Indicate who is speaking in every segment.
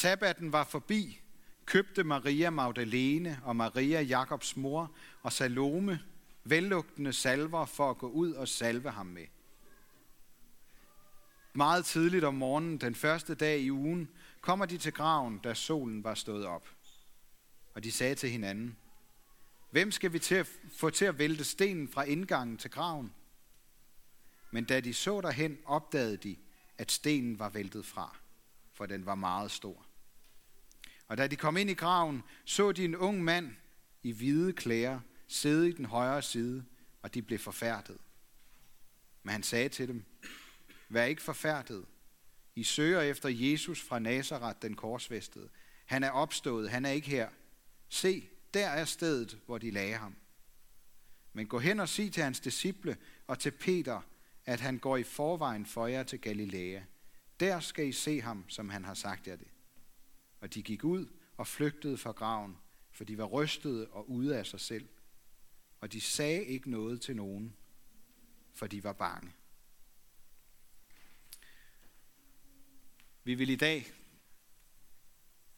Speaker 1: sabbaten var forbi, købte Maria Magdalene og Maria Jakobs mor og Salome vellugtende salver for at gå ud og salve ham med. Meget tidligt om morgenen, den første dag i ugen, kommer de til graven, da solen var stået op. Og de sagde til hinanden, Hvem skal vi til at få til at vælte stenen fra indgangen til graven? Men da de så derhen, opdagede de, at stenen var væltet fra, for den var meget stor. Og da de kom ind i graven, så de en ung mand i hvide klæder sidde i den højre side, og de blev forfærdet. Men han sagde til dem, Vær ikke forfærdet. I søger efter Jesus fra Nazareth, den korsvestede. Han er opstået, han er ikke her. Se, der er stedet, hvor de lagde ham. Men gå hen og sig til hans disciple og til Peter, at han går i forvejen for jer til Galilea. Der skal I se ham, som han har sagt jer det. Og de gik ud og flygtede fra graven, for de var rystede og ude af sig selv. Og de sagde ikke noget til nogen, for de var bange. Vi vil i dag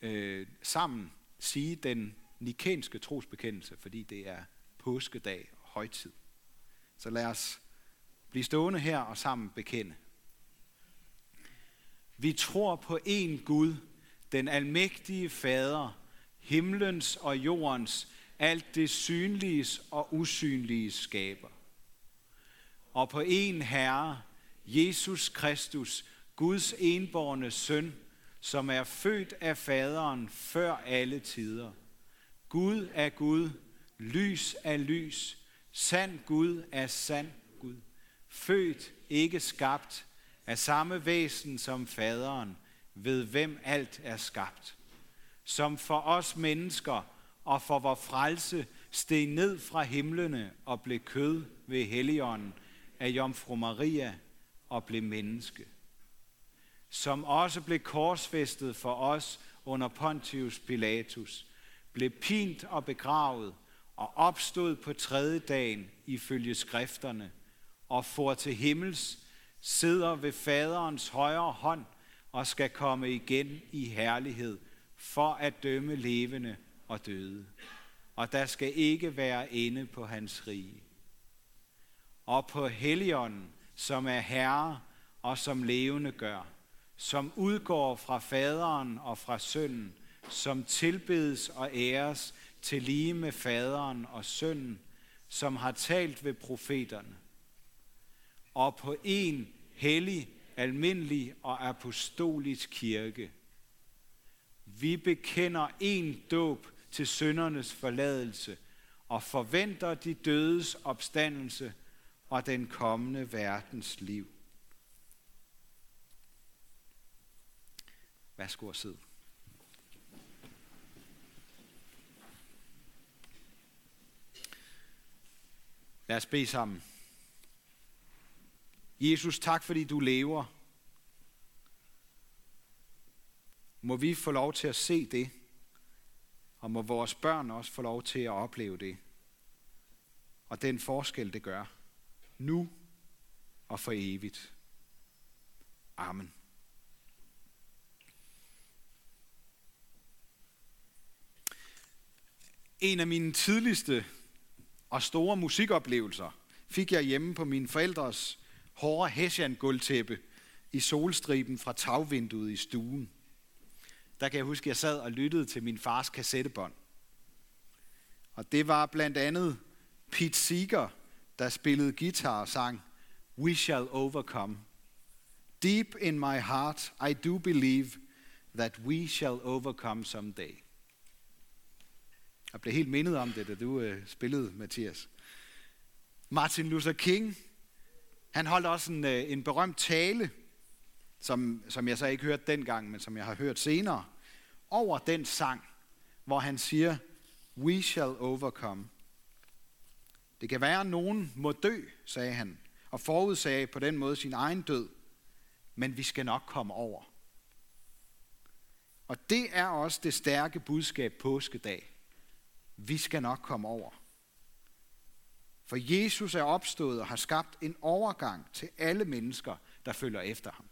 Speaker 1: øh, sammen sige den nikenske trosbekendelse, fordi det er påskedag og højtid. Så lad os blive stående her og sammen bekende. Vi tror på én Gud, den almægtige Fader, himlens og jordens, alt det synliges og usynlige skaber. Og på en Herre, Jesus Kristus, Guds enborne søn, som er født af faderen før alle tider. Gud er Gud, lys er lys, sand Gud er sand Gud. Født, ikke skabt, af samme væsen som faderen, ved hvem alt er skabt. Som for os mennesker og for vor frelse steg ned fra himlene og blev kød ved Helligånden af Jomfru Maria og blev menneske som også blev korsfæstet for os under Pontius Pilatus, blev pint og begravet og opstod på tredje dagen ifølge skrifterne og for til himmels, sidder ved faderens højre hånd og skal komme igen i herlighed for at dømme levende og døde. Og der skal ikke være ende på hans rige. Og på Helligånden, som er herre og som levende gør, som udgår fra faderen og fra sønnen, som tilbedes og æres til lige med faderen og sønnen, som har talt ved profeterne. Og på en hellig, almindelig og apostolisk kirke. Vi bekender en dåb til søndernes forladelse og forventer de dødes opstandelse og den kommende verdens liv. Værsgo og sidde. Lad os bede sammen. Jesus, tak fordi du lever. Må vi få lov til at se det, og må vores børn også få lov til at opleve det. Og den forskel, det gør. Nu og for evigt. Amen. En af mine tidligste og store musikoplevelser fik jeg hjemme på mine forældres hårde hessian gulvtæppe i solstriben fra tagvinduet i stuen. Der kan jeg huske, at jeg sad og lyttede til min fars kassettebånd. Og det var blandt andet Pete Seeger, der spillede guitar og sang We Shall Overcome. Deep in my heart, I do believe that we shall overcome someday. Jeg blev helt mindet om det, da du øh, spillede, Mathias. Martin Luther King, han holdt også en, øh, en berømt tale, som, som jeg så ikke hørte dengang, men som jeg har hørt senere, over den sang, hvor han siger, We shall overcome. Det kan være, at nogen må dø, sagde han, og forudsagde på den måde sin egen død, men vi skal nok komme over. Og det er også det stærke budskab påskedag vi skal nok komme over. For Jesus er opstået og har skabt en overgang til alle mennesker, der følger efter ham.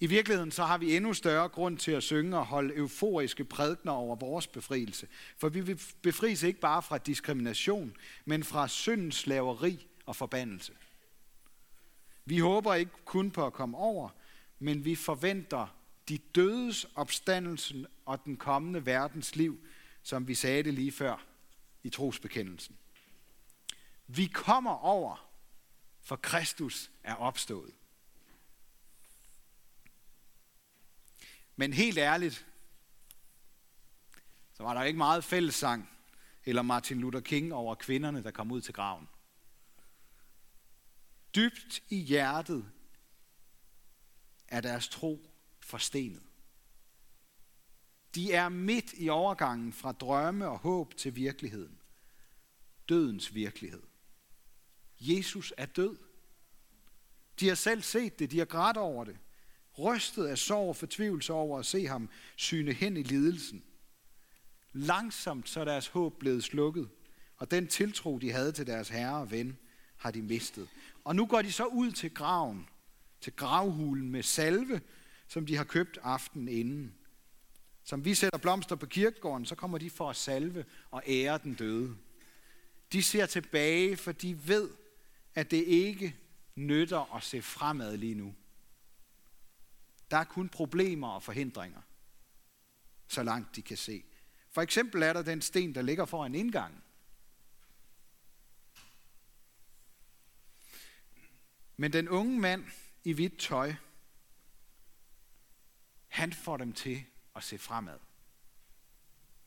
Speaker 1: I virkeligheden så har vi endnu større grund til at synge og holde euforiske prædikner over vores befrielse. For vi vil befries ikke bare fra diskrimination, men fra syndens slaveri og forbandelse. Vi håber ikke kun på at komme over, men vi forventer de dødes opstandelsen og den kommende verdens liv, som vi sagde det lige før i trosbekendelsen. Vi kommer over, for Kristus er opstået. Men helt ærligt, så var der ikke meget fællessang eller Martin Luther King over kvinderne, der kom ud til graven. Dybt i hjertet er deres tro forstenet. De er midt i overgangen fra drømme og håb til virkeligheden. Dødens virkelighed. Jesus er død. De har selv set det, de har grædt over det. Rystet af sorg og fortvivlelse over at se ham syne hen i lidelsen. Langsomt så er deres håb blevet slukket, og den tiltro, de havde til deres herre og ven, har de mistet. Og nu går de så ud til graven, til gravhulen med salve, som de har købt aftenen inden. Som vi sætter blomster på kirkegården, så kommer de for at salve og ære den døde. De ser tilbage, for de ved, at det ikke nytter at se fremad lige nu. Der er kun problemer og forhindringer, så langt de kan se. For eksempel er der den sten, der ligger foran indgangen. Men den unge mand i hvidt tøj, han får dem til at se fremad.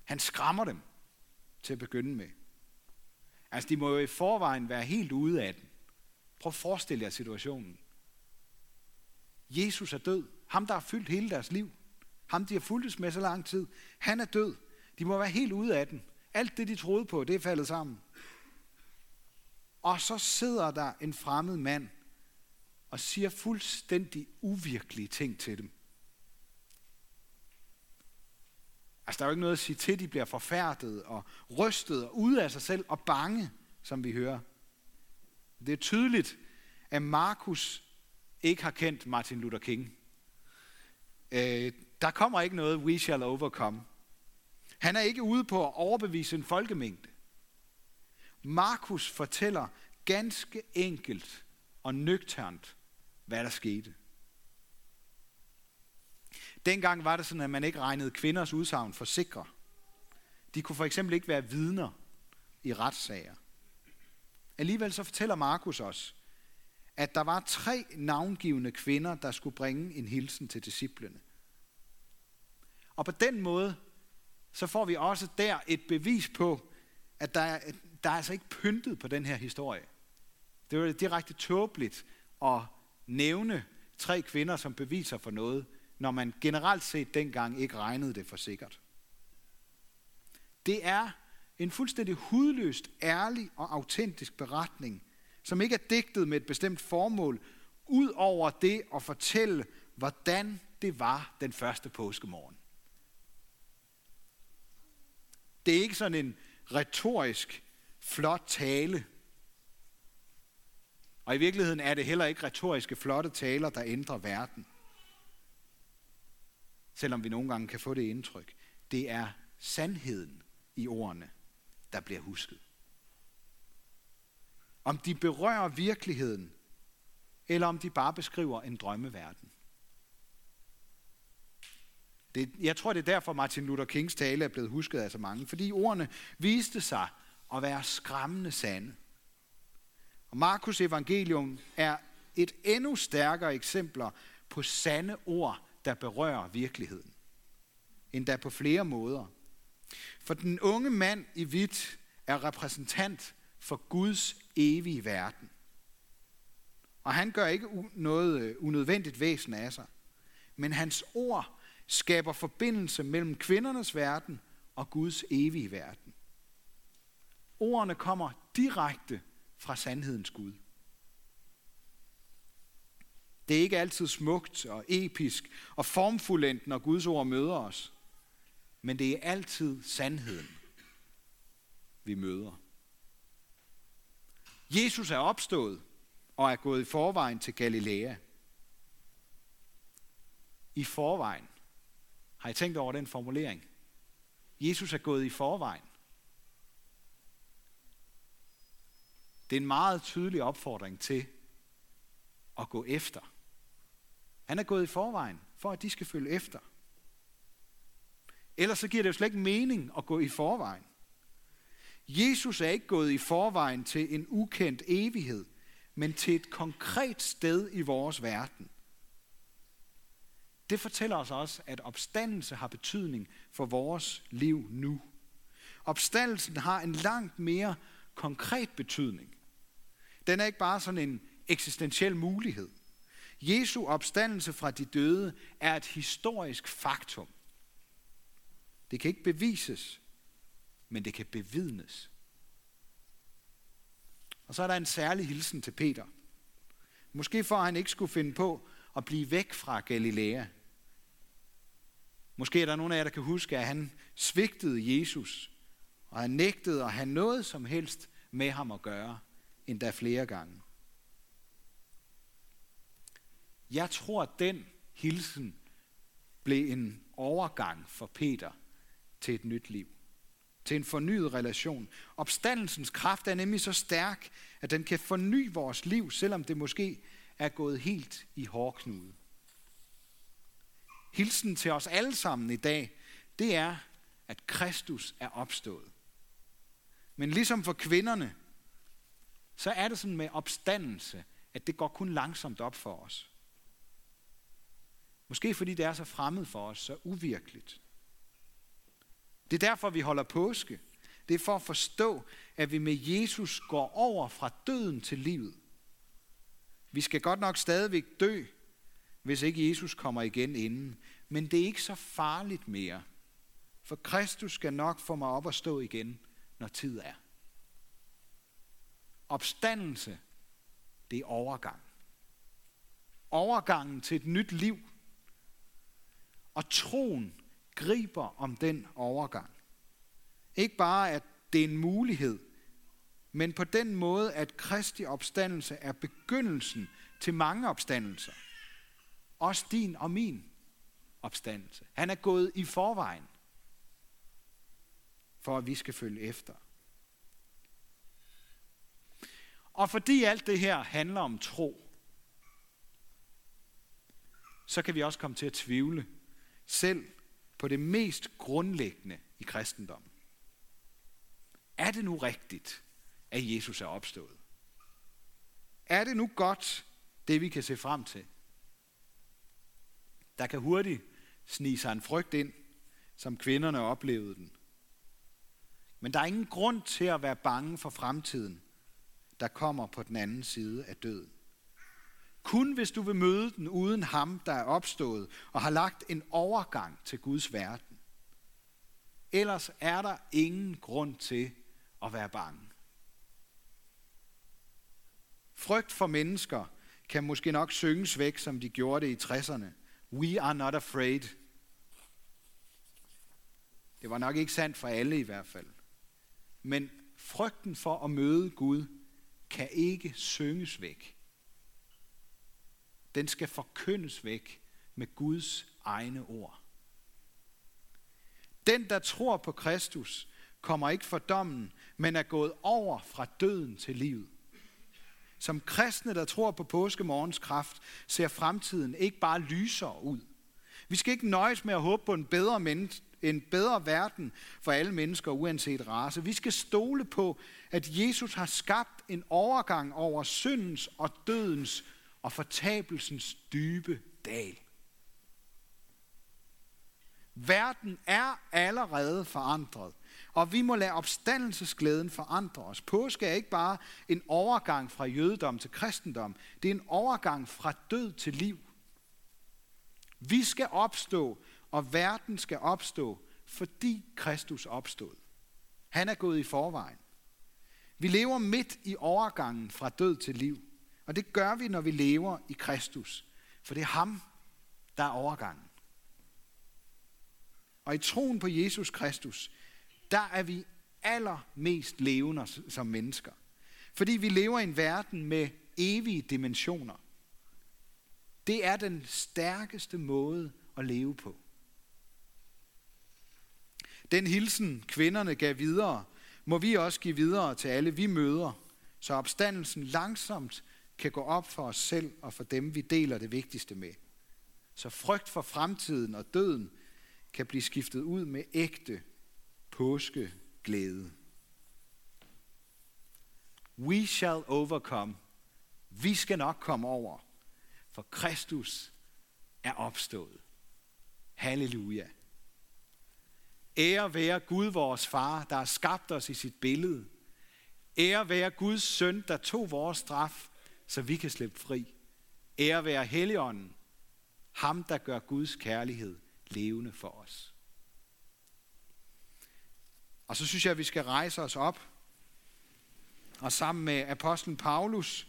Speaker 1: Han skræmmer dem til at begynde med. Altså, de må jo i forvejen være helt ude af den. Prøv at forestille jer situationen. Jesus er død. Ham, der har fyldt hele deres liv. Ham, de har fulgtes med så lang tid. Han er død. De må være helt ude af den. Alt det, de troede på, det er faldet sammen. Og så sidder der en fremmed mand og siger fuldstændig uvirkelige ting til dem. Altså, der er jo ikke noget at sige til, de bliver forfærdet og rystet og ude af sig selv og bange, som vi hører. Det er tydeligt, at Markus ikke har kendt Martin Luther King. Øh, der kommer ikke noget we shall overcome. Han er ikke ude på at overbevise en folkemængde. Markus fortæller ganske enkelt og nøgternt, hvad der skete. Dengang var det sådan, at man ikke regnede kvinders udsagn for sikre. De kunne for eksempel ikke være vidner i retssager. Alligevel så fortæller Markus os, at der var tre navngivende kvinder, der skulle bringe en hilsen til disciplene. Og på den måde, så får vi også der et bevis på, at der er, der er altså ikke pyntet på den her historie. Det var direkte tåbeligt at nævne tre kvinder som beviser for noget, når man generelt set dengang ikke regnede det for sikkert. Det er en fuldstændig hudløst, ærlig og autentisk beretning, som ikke er digtet med et bestemt formål, ud over det at fortælle, hvordan det var den første påskemorgen. Det er ikke sådan en retorisk flot tale. Og i virkeligheden er det heller ikke retoriske flotte taler, der ændrer verden selvom vi nogle gange kan få det indtryk. Det er sandheden i ordene, der bliver husket. Om de berører virkeligheden, eller om de bare beskriver en drømmeverden. Det, jeg tror, det er derfor, Martin Luther Kings tale er blevet husket af så mange, fordi ordene viste sig at være skræmmende sande. Og Markus evangelium er et endnu stærkere eksempler på sande ord, der berører virkeligheden. Endda på flere måder. For den unge mand i hvidt er repræsentant for Guds evige verden. Og han gør ikke noget øh, unødvendigt væsen af sig. Men hans ord skaber forbindelse mellem kvindernes verden og Guds evige verden. Ordene kommer direkte fra sandhedens Gud. Det er ikke altid smukt og episk og formfuldendt, når Guds ord møder os. Men det er altid sandheden, vi møder. Jesus er opstået og er gået i forvejen til Galilea. i forvejen. Har I tænkt over den formulering? Jesus er gået i forvejen. Det er en meget tydelig opfordring til at gå efter. Han er gået i forvejen, for at de skal følge efter. Ellers så giver det jo slet ikke mening at gå i forvejen. Jesus er ikke gået i forvejen til en ukendt evighed, men til et konkret sted i vores verden. Det fortæller os også, at opstandelse har betydning for vores liv nu. Opstandelsen har en langt mere konkret betydning. Den er ikke bare sådan en eksistentiel mulighed. Jesu opstandelse fra de døde er et historisk faktum. Det kan ikke bevises, men det kan bevidnes. Og så er der en særlig hilsen til Peter. Måske for at han ikke skulle finde på at blive væk fra Galilea. Måske er der nogen af jer, der kan huske, at han svigtede Jesus, og han nægtede at have noget som helst med ham at gøre, endda flere gange. Jeg tror, at den hilsen blev en overgang for Peter til et nyt liv. Til en fornyet relation. Opstandelsens kraft er nemlig så stærk, at den kan forny vores liv, selvom det måske er gået helt i hårdknude. Hilsen til os alle sammen i dag, det er, at Kristus er opstået. Men ligesom for kvinderne, så er det sådan med opstandelse, at det går kun langsomt op for os. Måske fordi det er så fremmed for os, så uvirkeligt. Det er derfor, vi holder påske. Det er for at forstå, at vi med Jesus går over fra døden til livet. Vi skal godt nok stadigvæk dø, hvis ikke Jesus kommer igen inden. Men det er ikke så farligt mere. For Kristus skal nok få mig op og stå igen, når tid er. Opstandelse, det er overgang. Overgangen til et nyt liv. Og troen griber om den overgang. Ikke bare, at det er en mulighed, men på den måde, at Kristi opstandelse er begyndelsen til mange opstandelser. Også din og min opstandelse. Han er gået i forvejen, for at vi skal følge efter. Og fordi alt det her handler om tro, så kan vi også komme til at tvivle, selv på det mest grundlæggende i kristendommen. Er det nu rigtigt, at Jesus er opstået? Er det nu godt, det vi kan se frem til? Der kan hurtigt snige sig en frygt ind, som kvinderne oplevede den. Men der er ingen grund til at være bange for fremtiden, der kommer på den anden side af døden. Kun hvis du vil møde den uden ham, der er opstået og har lagt en overgang til Guds verden. Ellers er der ingen grund til at være bange. Frygt for mennesker kan måske nok synges væk, som de gjorde det i 60'erne. We are not afraid. Det var nok ikke sandt for alle i hvert fald. Men frygten for at møde Gud kan ikke synges væk. Den skal forkyndes væk med Guds egne ord. Den, der tror på Kristus, kommer ikke for dommen, men er gået over fra døden til livet. Som kristne, der tror på påskemorgens kraft, ser fremtiden ikke bare lysere ud. Vi skal ikke nøjes med at håbe på en bedre, men- en bedre verden for alle mennesker, uanset race. Vi skal stole på, at Jesus har skabt en overgang over syndens og dødens og fortabelsens dybe dal. Verden er allerede forandret, og vi må lade opstandelsesglæden forandre os. Påske er ikke bare en overgang fra jødedom til kristendom, det er en overgang fra død til liv. Vi skal opstå, og verden skal opstå, fordi Kristus opstod. Han er gået i forvejen. Vi lever midt i overgangen fra død til liv. Og det gør vi, når vi lever i Kristus. For det er ham, der er overgangen. Og i troen på Jesus Kristus, der er vi allermest levende som mennesker. Fordi vi lever i en verden med evige dimensioner. Det er den stærkeste måde at leve på. Den hilsen, kvinderne gav videre, må vi også give videre til alle vi møder, så opstandelsen langsomt kan gå op for os selv og for dem, vi deler det vigtigste med. Så frygt for fremtiden og døden kan blive skiftet ud med ægte påskeglæde. We shall overcome. Vi skal nok komme over, for Kristus er opstået. Halleluja. Ære være Gud, vores far, der har skabt os i sit billede. Ære være Guds søn, der tog vores straf, så vi kan slippe fri. Ære være Helligånden, ham der gør Guds kærlighed levende for os. Og så synes jeg, at vi skal rejse os op og sammen med apostlen Paulus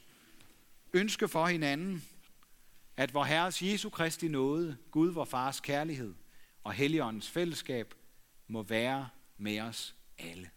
Speaker 1: ønske for hinanden, at vor Herres Jesu Kristi nåde, Gud vor Fars kærlighed og Helligåndens fællesskab må være med os alle.